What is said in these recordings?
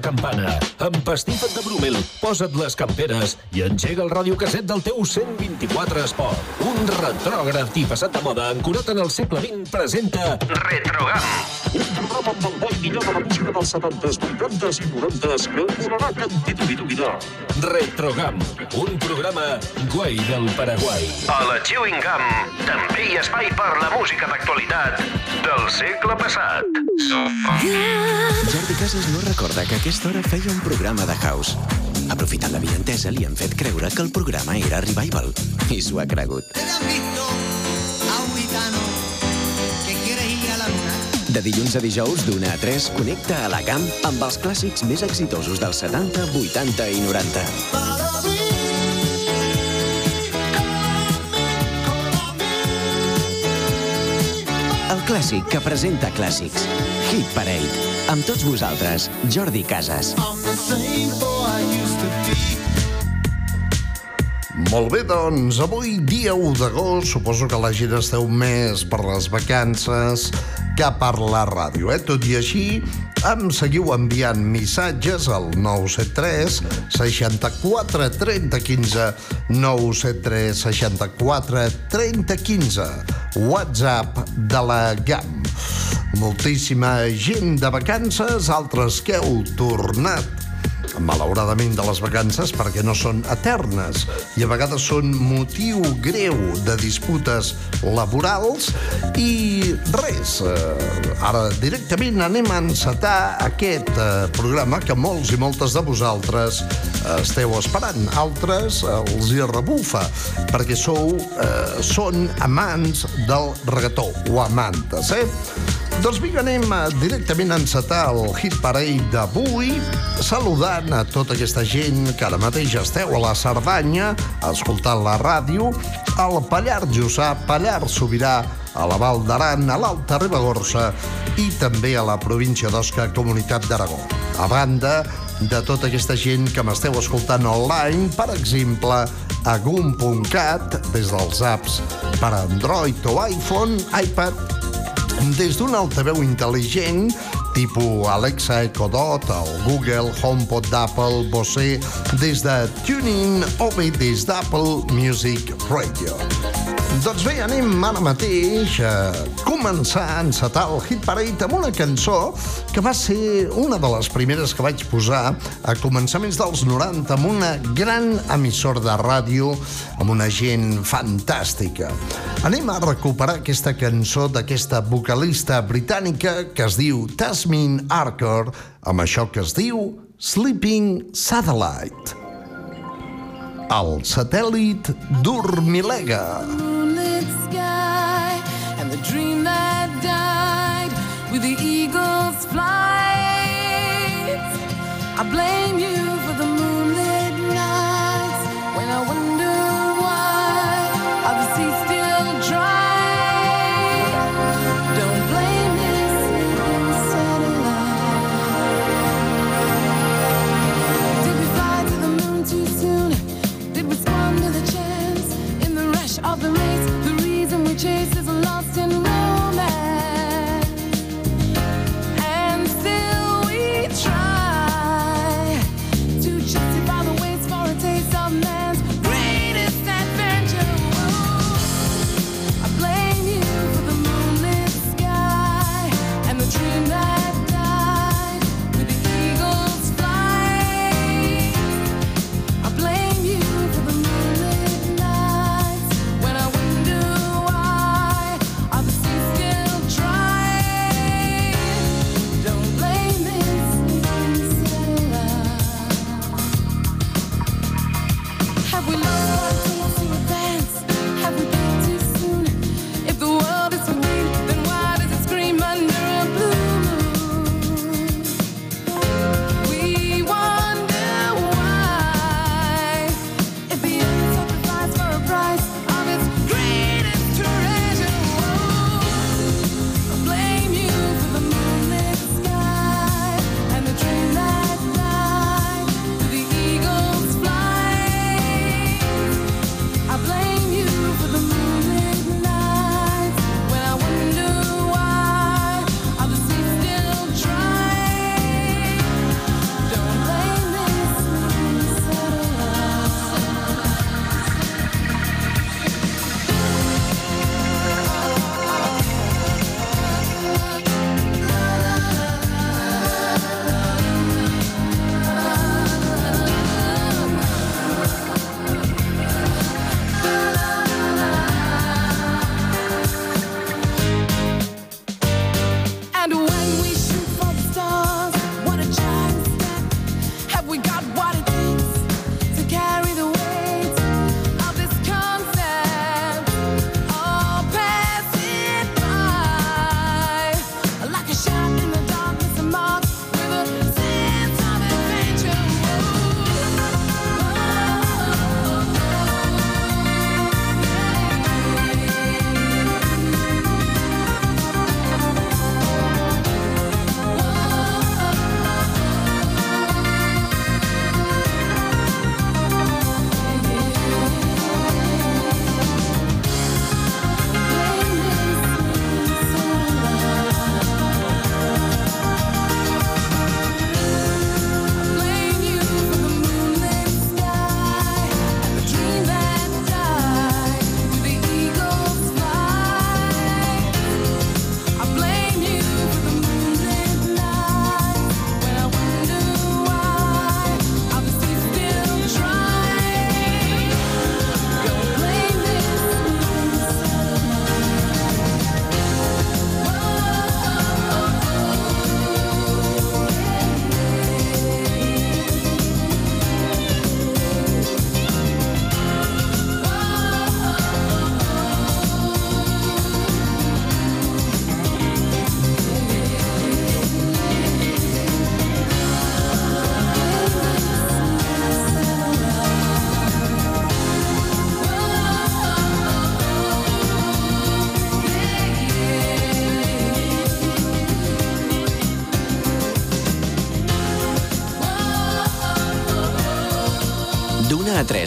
campana, empastifa't de bromel, posa't les camperes i engega el radiocasset del teu 124 Esport. Un retrògraf i passat de moda ancorat en el segle XX presenta Retrogam. Un programa amb el bo i millor de la música dels 70s, 80s i 90s que et donarà cantitubidubido. Retrogam, un programa guai del Paraguai. A la Chewing Gum també hi ha espai per la música d'actualitat del segle passat. Jordi Casas no recorda que a aquesta hora feia un programa de house. Aprofitant la vientesa, li han fet creure que el programa era Revival. I s'ho ha cregut. De dilluns a dijous, d'una a 3, connecta a la GAM amb els clàssics més exitosos dels 70, 80 i 90. El clàssic que presenta clàssics. Hit Parade. Amb tots vosaltres, Jordi Casas. Molt bé, doncs, avui dia 1 d'agost, suposo que la gent esteu més per les vacances que per la ràdio, eh? Tot i així, em seguiu enviant missatges al 973 64 30 15 973 64 30 15 WhatsApp de la GAM. Moltíssima gent de vacances, altres que heu tornat malauradament de les vacances perquè no són eternes i a vegades són motiu greu de disputes laborals i res, eh, ara directament anem a encetar aquest eh, programa que molts i moltes de vosaltres eh, esteu esperant, altres eh, els hi rebufa perquè sou, eh, són amants del regató o amantes, eh? Doncs vinga, anem eh, directament a encetar el hit parade d'avui, saludant a tota aquesta gent que ara mateix esteu a la Cerdanya, escoltant la ràdio, al Pallar Jussà, Pallar Sobirà, a la Val d'Aran, a l'Alta Ribagorça i també a la província d'Osca, Comunitat d'Aragó. A banda de tota aquesta gent que m'esteu escoltant online, per exemple, a gum.cat, des dels apps per Android o iPhone, iPad des d'un altaveu intel·ligent tipus Alexa Echo Dot, el Google HomePod d'Apple, Bose, des de TuneIn o bé des d'Apple Music Radio. Doncs bé, anem ara mateix a començar a encetar el Hit Parade amb una cançó que va ser una de les primeres que vaig posar a començaments dels 90 amb una gran emissora de ràdio amb una gent fantàstica. Anem a recuperar aquesta cançó d'aquesta vocalista britànica que es diu Tasmin Archer amb això que es diu Sleeping Satellite. El satèl·lit dormilega. moonlit sky and the dream that died with the eagle's flight. I blame you for the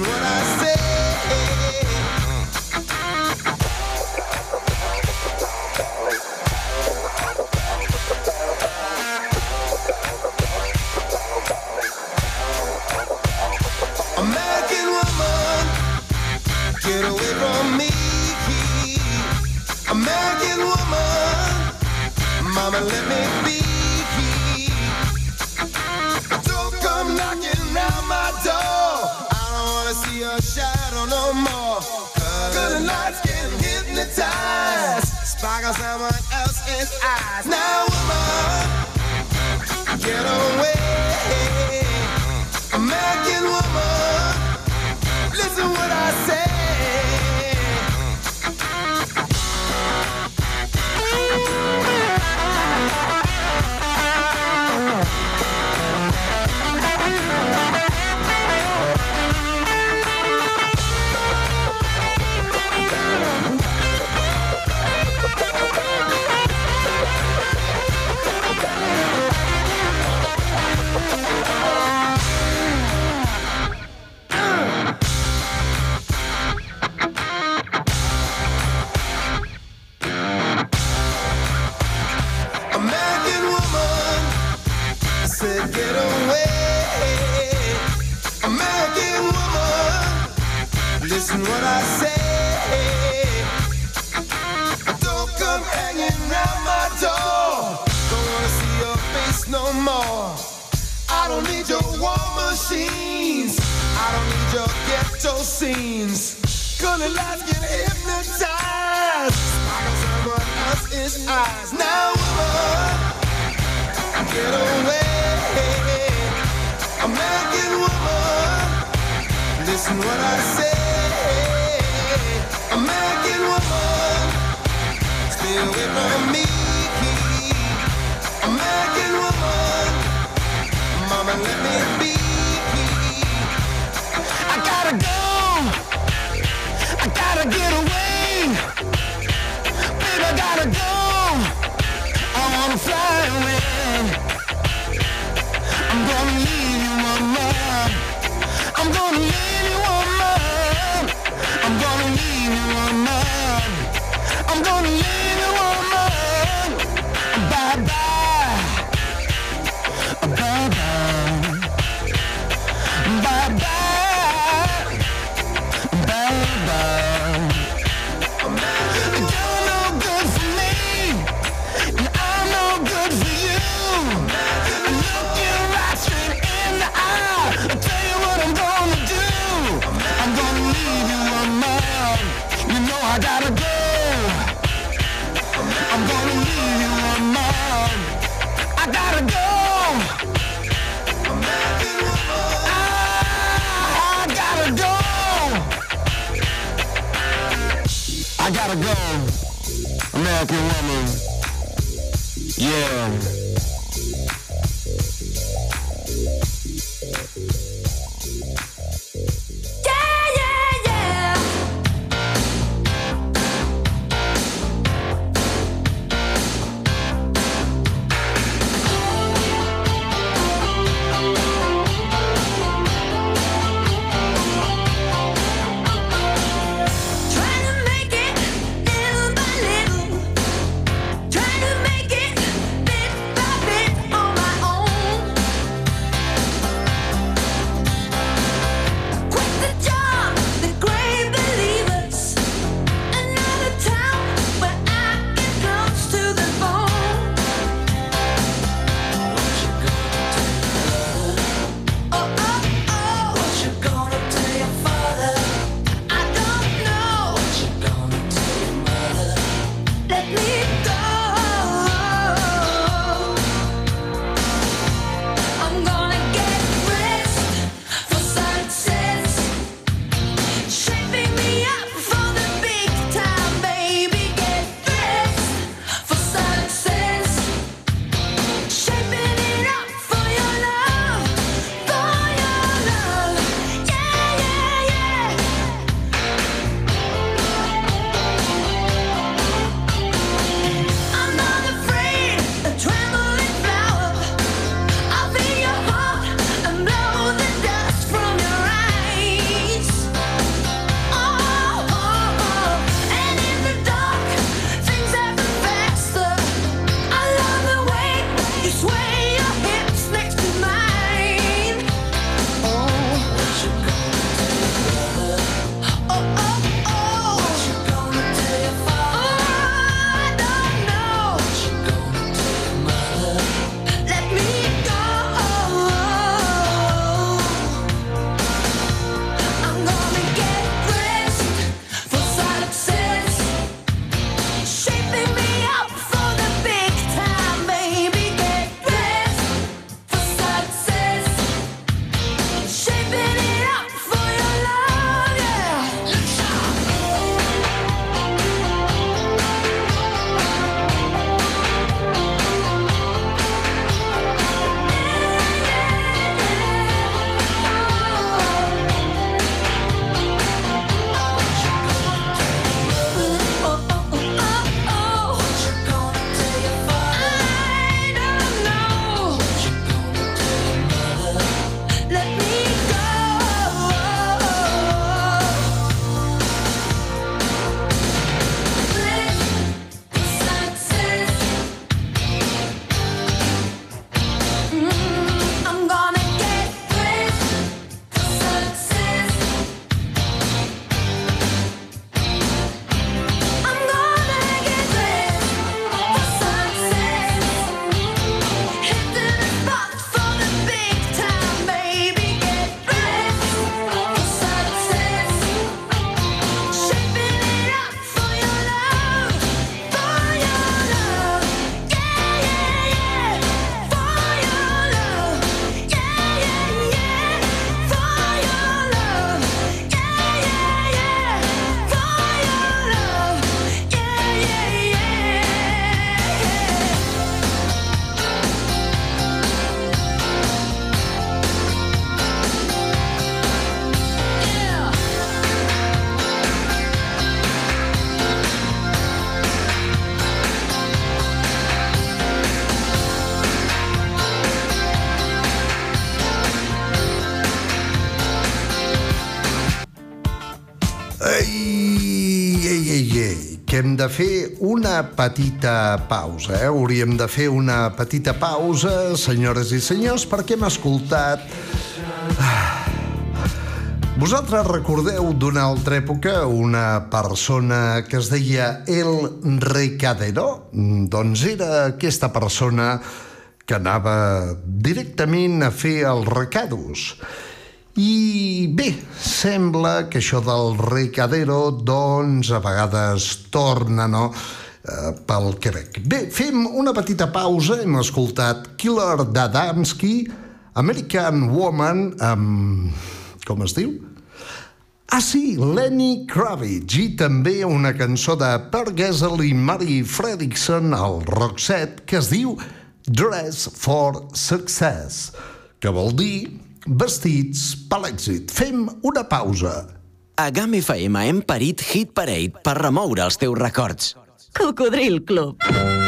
what I his eyes. Now, uh, woman, get away. American woman, listen what I say. American woman, stay away from me. De fer una petita pausa, eh? Hauríem de fer una petita pausa, senyores i senyors, perquè hem escoltat... Ah. Vosaltres recordeu d'una altra època una persona que es deia El Recadero? Mm, Doncs era aquesta persona que anava directament a fer els recados. I bé, sembla que això del recadero, doncs, a vegades torna, no?, eh, pel Quebec. Bé, fem una petita pausa. Hem escoltat Killer Dadamski, American Woman, amb... com es diu? Ah, sí, Lenny Kravitz i també una cançó de Per Gessel i Mary Fredrickson al Roxette que es diu Dress for Success, que vol dir vestits per l'èxit. Fem una pausa. A GAM FM hem parit Hit Parade per remoure els teus records. Cocodril Club.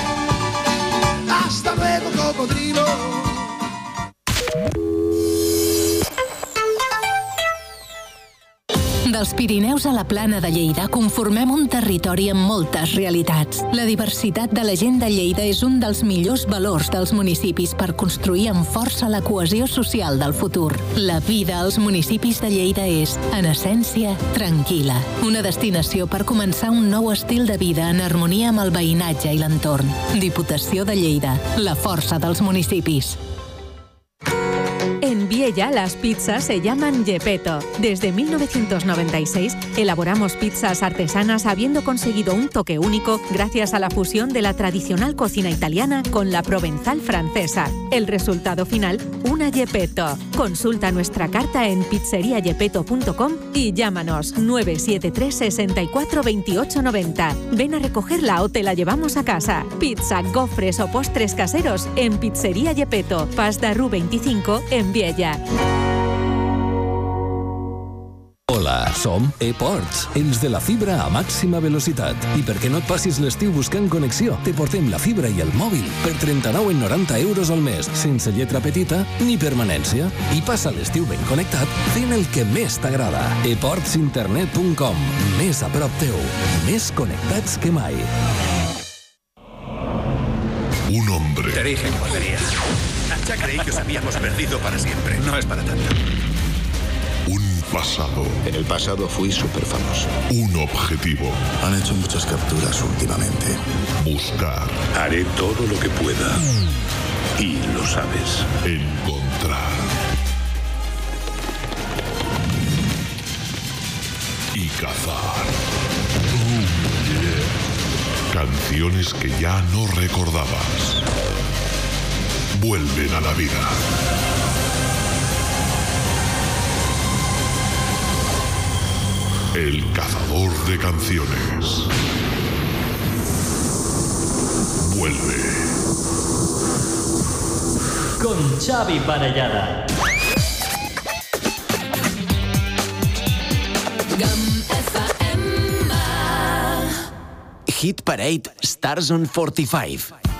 Dels Pirineus a la plana de Lleida conformem un territori amb moltes realitats. La diversitat de la gent de Lleida és un dels millors valors dels municipis per construir amb força la cohesió social del futur. La vida als municipis de Lleida és, en essència, tranquil·la. Una destinació per començar un nou estil de vida en harmonia amb el veïnatge i l'entorn. Diputació de Lleida, la força dels municipis. en Viella las pizzas se llaman Gepetto. Desde 1996 elaboramos pizzas artesanas habiendo conseguido un toque único gracias a la fusión de la tradicional cocina italiana con la provenzal francesa. El resultado final, una Gepetto. Consulta nuestra carta en pizzeriagepeto.com y llámanos 973 64 28 90. Ven a recogerla o te la llevamos a casa. Pizza, gofres o postres caseros en Pizzería Gepetto, de Rú 25 en Viella. Hola, som ePorts, els de la fibra a màxima velocitat. I perquè no et passis l'estiu buscant connexió, te portem la fibra i el mòbil per 39,90 euros al mes, sense lletra petita ni permanència. I passa l'estiu ben connectat fent el que més t'agrada. eportsinternet.com, més a prop teu, més connectats que mai. Un hombre. Te dije que. Ya creí que os habíamos perdido para siempre. No es para tanto. Un pasado. En el pasado fui súper famoso. Un objetivo. Han hecho muchas capturas últimamente. Buscar. Haré todo lo que pueda. Y lo sabes. Encontrar. Y cazar. Oh, yeah. Canciones que ya no recordabas. Vuelven a la vida. El cazador de canciones. Vuelve. Con Xavi Parellada. Hit Parade Stars on 45.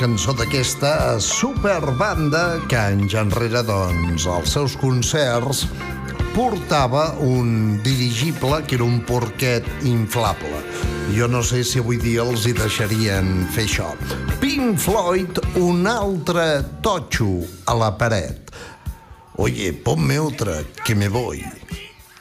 Cançó d'aquesta superbanda que anys enrere, doncs, als seus concerts portava un dirigible que era un porquet inflable. Jo no sé si avui dia els hi deixarien fer això. Pink Floyd, un altre totxo a la paret. Oye, ponme otra, que me voy.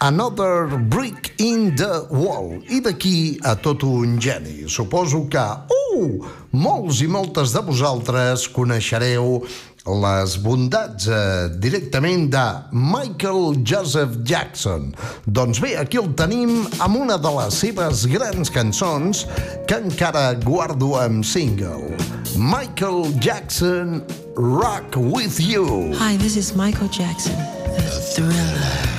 Another brick in the wall. I d'aquí a tot un geni. Suposo que, uh, molts i moltes de vosaltres coneixereu les bondats eh, directament de Michael Joseph Jackson. Doncs bé, aquí el tenim amb una de les seves grans cançons que encara guardo amb single. Michael Jackson, Rock With You. Hi, this is Michael Jackson, the thriller.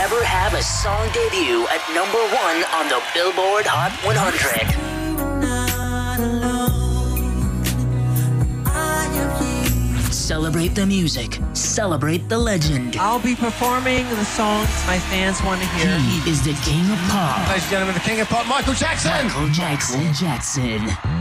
ever have a song debut at number one on the Billboard Hot 100. Celebrate the music. Celebrate the legend. I'll be performing the songs my fans want to hear. He is the king of pop. Ladies and gentlemen, the king of pop, Michael Jackson. Michael Jackson. Michael Jackson.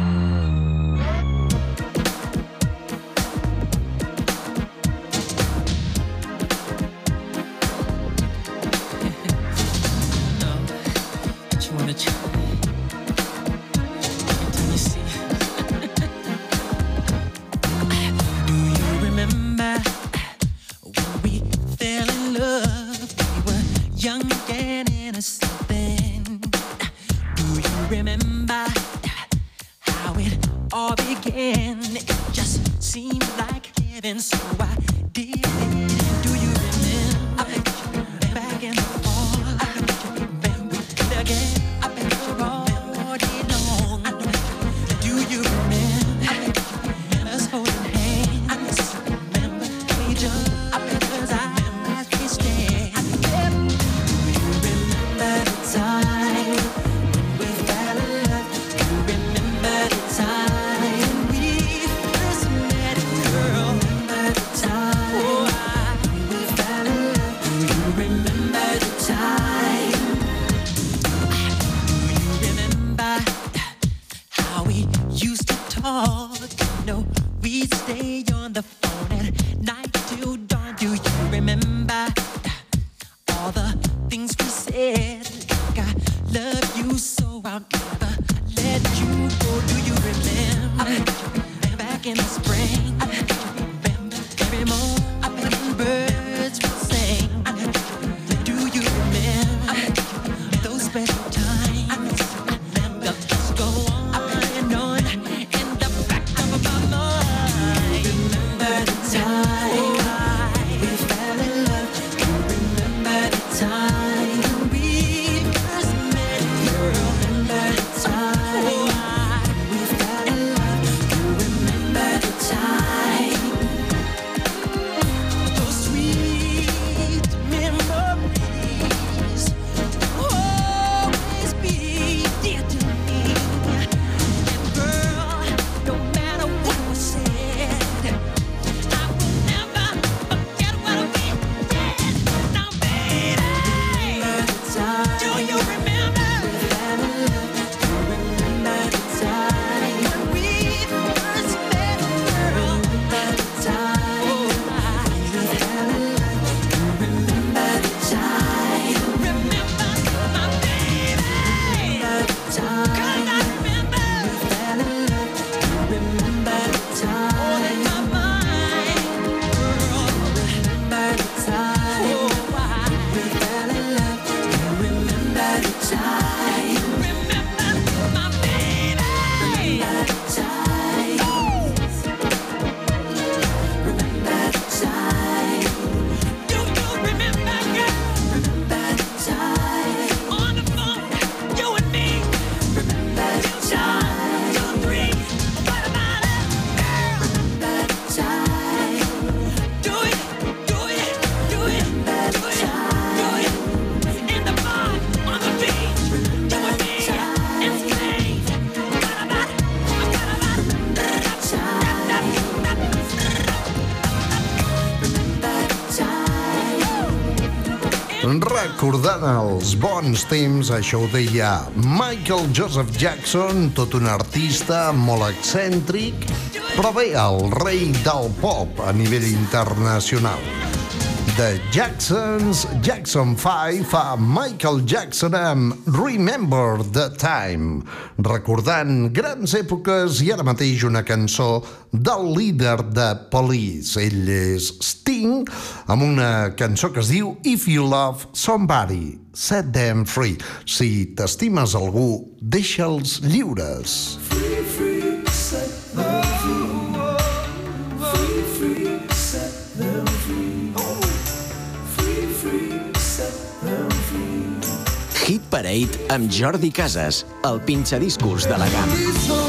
t'agraden els bons temps, això ho deia Michael Joseph Jackson, tot un artista molt excèntric, però bé, el rei del pop a nivell internacional de Jacksons, Jackson 5 fa Michael Jackson amb Remember the Time, recordant grans èpoques i ara mateix una cançó del líder de Police. Ell és Sting, amb una cançó que es diu If You Love Somebody, Set Them Free. Si t'estimes algú, deixa'ls lliures. Free. Parade amb Jordi Casas, el pinxadiscos de la GAM.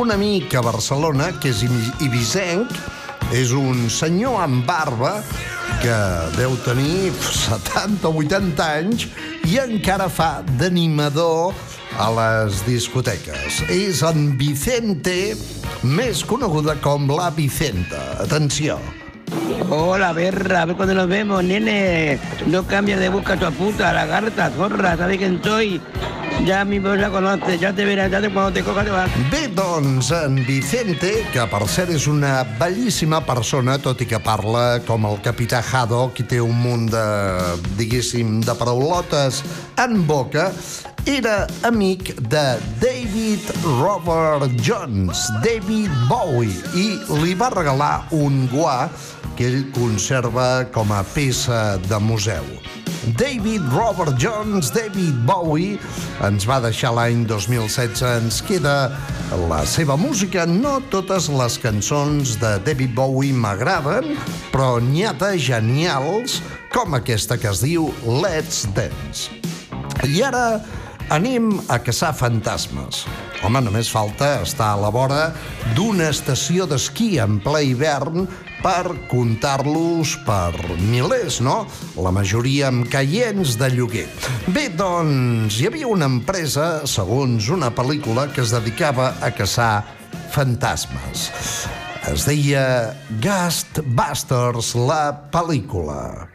Un amic a Barcelona que és ibi- ibisenc, és un senyor amb barba que deu tenir 70 o 80 anys i encara fa d'animador a les discoteques. És en Vicente, més coneguda com la Vicenta. Atenció. Hola, Berra, a ver cuándo nos vemos, nene. No cambies de busca tu puta, lagarta, zorra, ¿sabes quién soy? Ya mi voz la conoces, ya te verás, ya te, cuando te coja te vas. Bé, doncs, en Vicente, que per cert és una bellíssima persona, tot i que parla com el capità Haddock, qui té un munt de, diguéssim, de paraulotes en boca, era amic de David Robert Jones, David Bowie, i li va regalar un guà que ell conserva com a peça de museu. David Robert Jones, David Bowie, ens va deixar l'any 2016. Ens queda la seva música. No totes les cançons de David Bowie m'agraden, però n'hi ha de genials, com aquesta que es diu Let's Dance. I ara anem a caçar fantasmes. Home, només falta estar a la vora d'una estació d'esquí en ple hivern per comptar-los per milers, no? La majoria amb caients de lloguer. Bé, doncs, hi havia una empresa, segons una pel·lícula, que es dedicava a caçar fantasmes. Es deia Ghostbusters, la pel·lícula.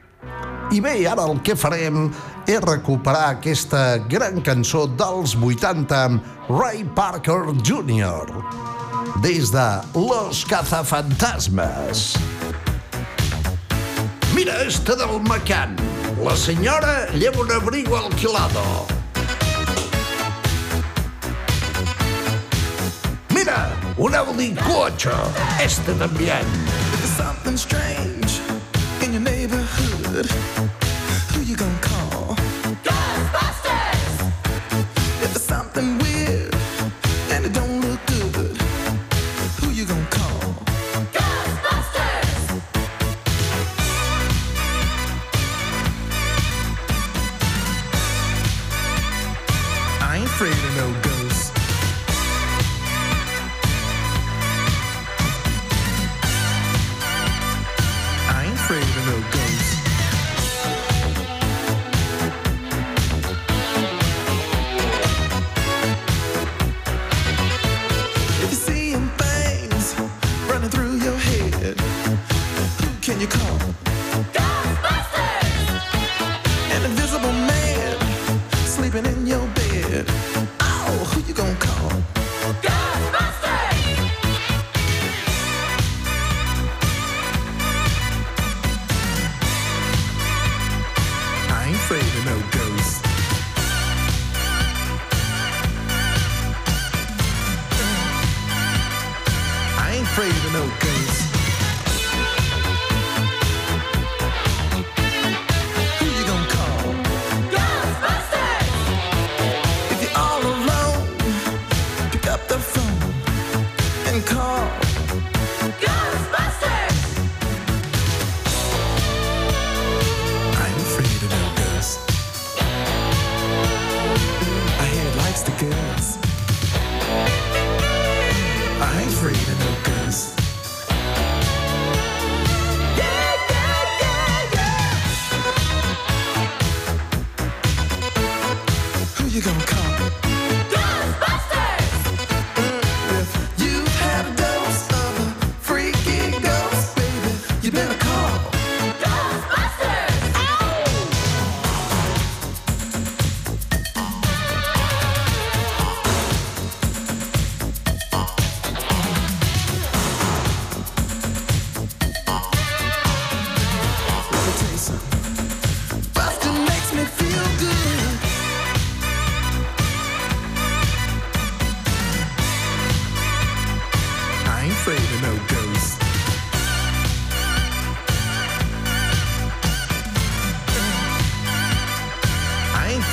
I bé, ara el que farem és recuperar aquesta gran cançó dels 80 amb Ray Parker Jr des de Los Cazafantasmes. Mira esta del Macan. La senyora lleva un abrigo alquilado. Mira, un Audi 4. Este también. Something strange in your neighborhood. Who you gonna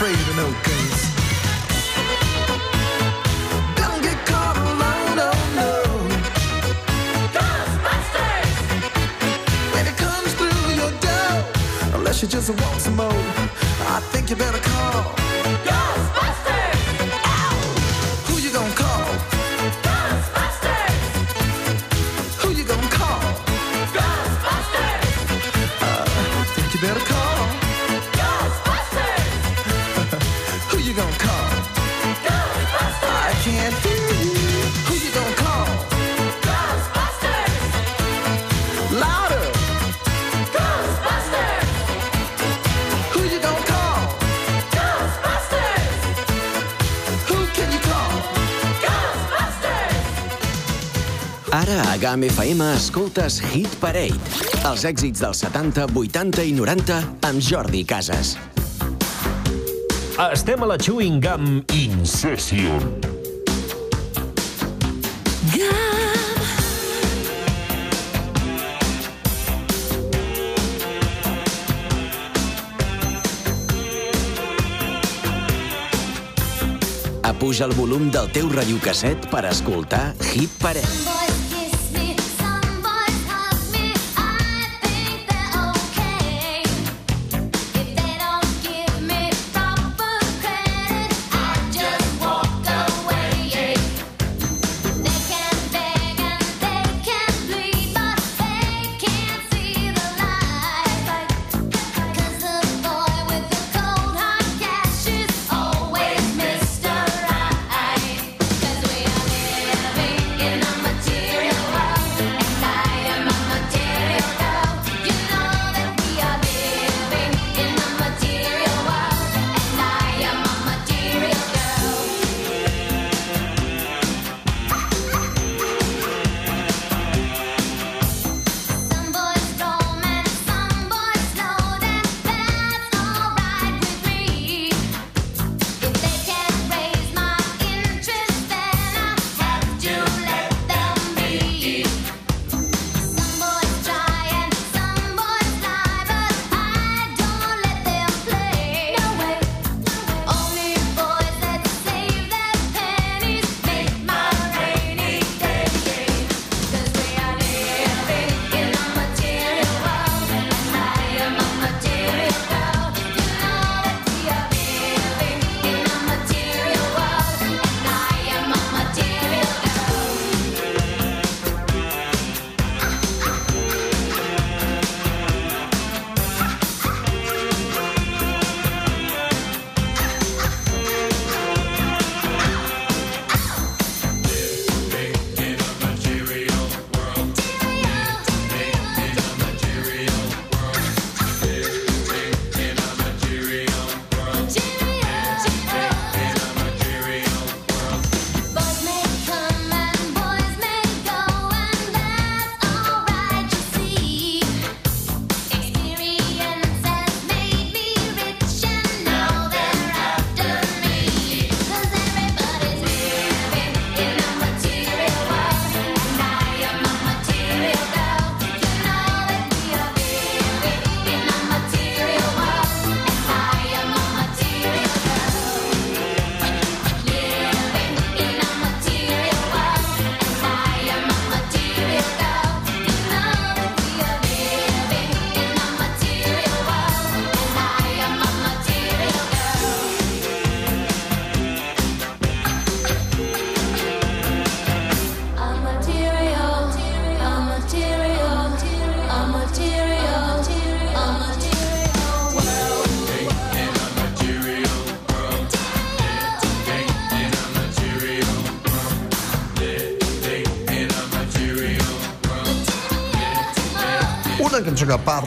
afraid of no. Don't get caught alone, oh no. Ghostbusters! When it comes through your door, unless you just want some more, I think you better call. GAM FM escoltes Hit Parade. Els èxits dels 70, 80 i 90 amb Jordi Casas. Estem a la Chewing Gum In Session. Gum! Apuja el volum del teu radiocasset per escoltar Hit Parade.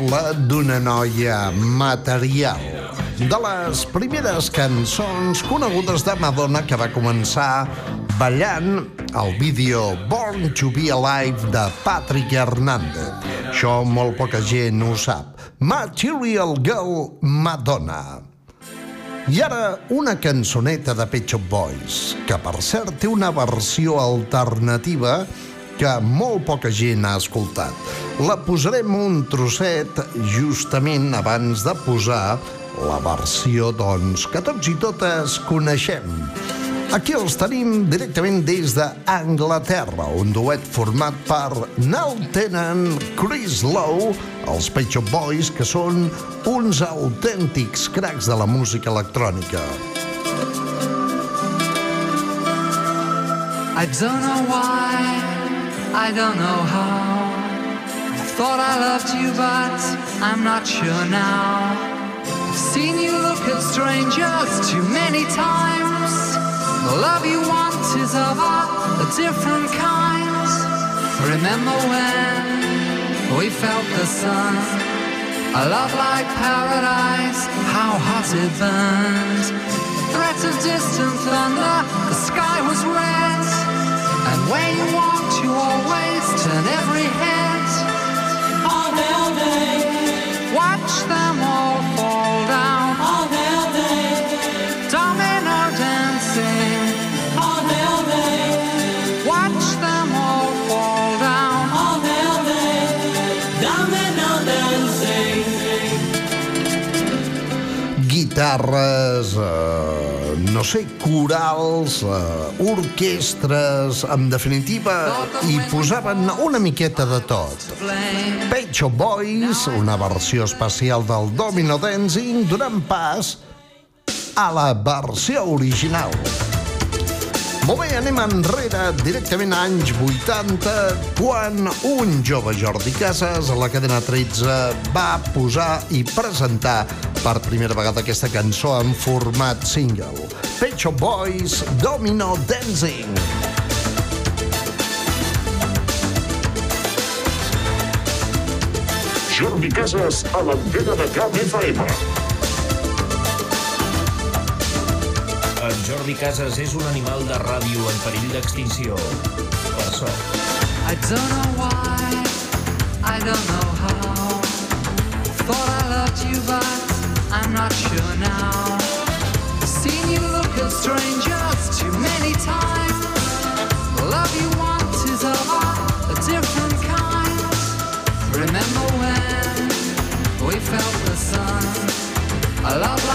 Parla d'una noia material. De les primeres cançons conegudes de Madonna que va començar ballant el vídeo Born to be Alive de Patrick Hernández. Això molt poca gent ho sap. Material Girl Madonna. I ara una cançoneta de Pet Shop Boys, que per cert té una versió alternativa que molt poca gent ha escoltat. La posarem un trosset justament abans de posar la versió, doncs, que tots i totes coneixem. Aquí els tenim directament des d'Anglaterra, un duet format per Nell Tennant, Chris Lowe, els Pet Shop Boys, que són uns autèntics cracs de la música electrònica. I don't know why, I don't know how. I thought I loved you, but I'm not sure now. Seen you look at strangers too many times. The love you want is of a, a different kind. Remember when we felt the sun? A love like paradise, how hot it burned. Threats of distant thunder, the sky was red. Watch them sé, corals, eh, orquestres, en definitiva, hi posaven una miqueta de tot. Pet Shop Boys, una versió especial del Domino Dancing, donant pas a la versió original. Molt bé, anem enrere, directament a anys 80, quan un jove Jordi Casas a la cadena 13 va posar i presentar per primera vegada aquesta cançó en format single. Pet Shop Boys, Domino Dancing. Jordi Casas a l'antena de Camp Jordi Casas és un animal de ràdio en perill d'extinció. Per sort. I don't know why, I don't know how. Thought I loved you, but I'm not sure now. Seen you look at strangers too many times. The love you want is of a, different kind. Remember when we felt the sun? A love like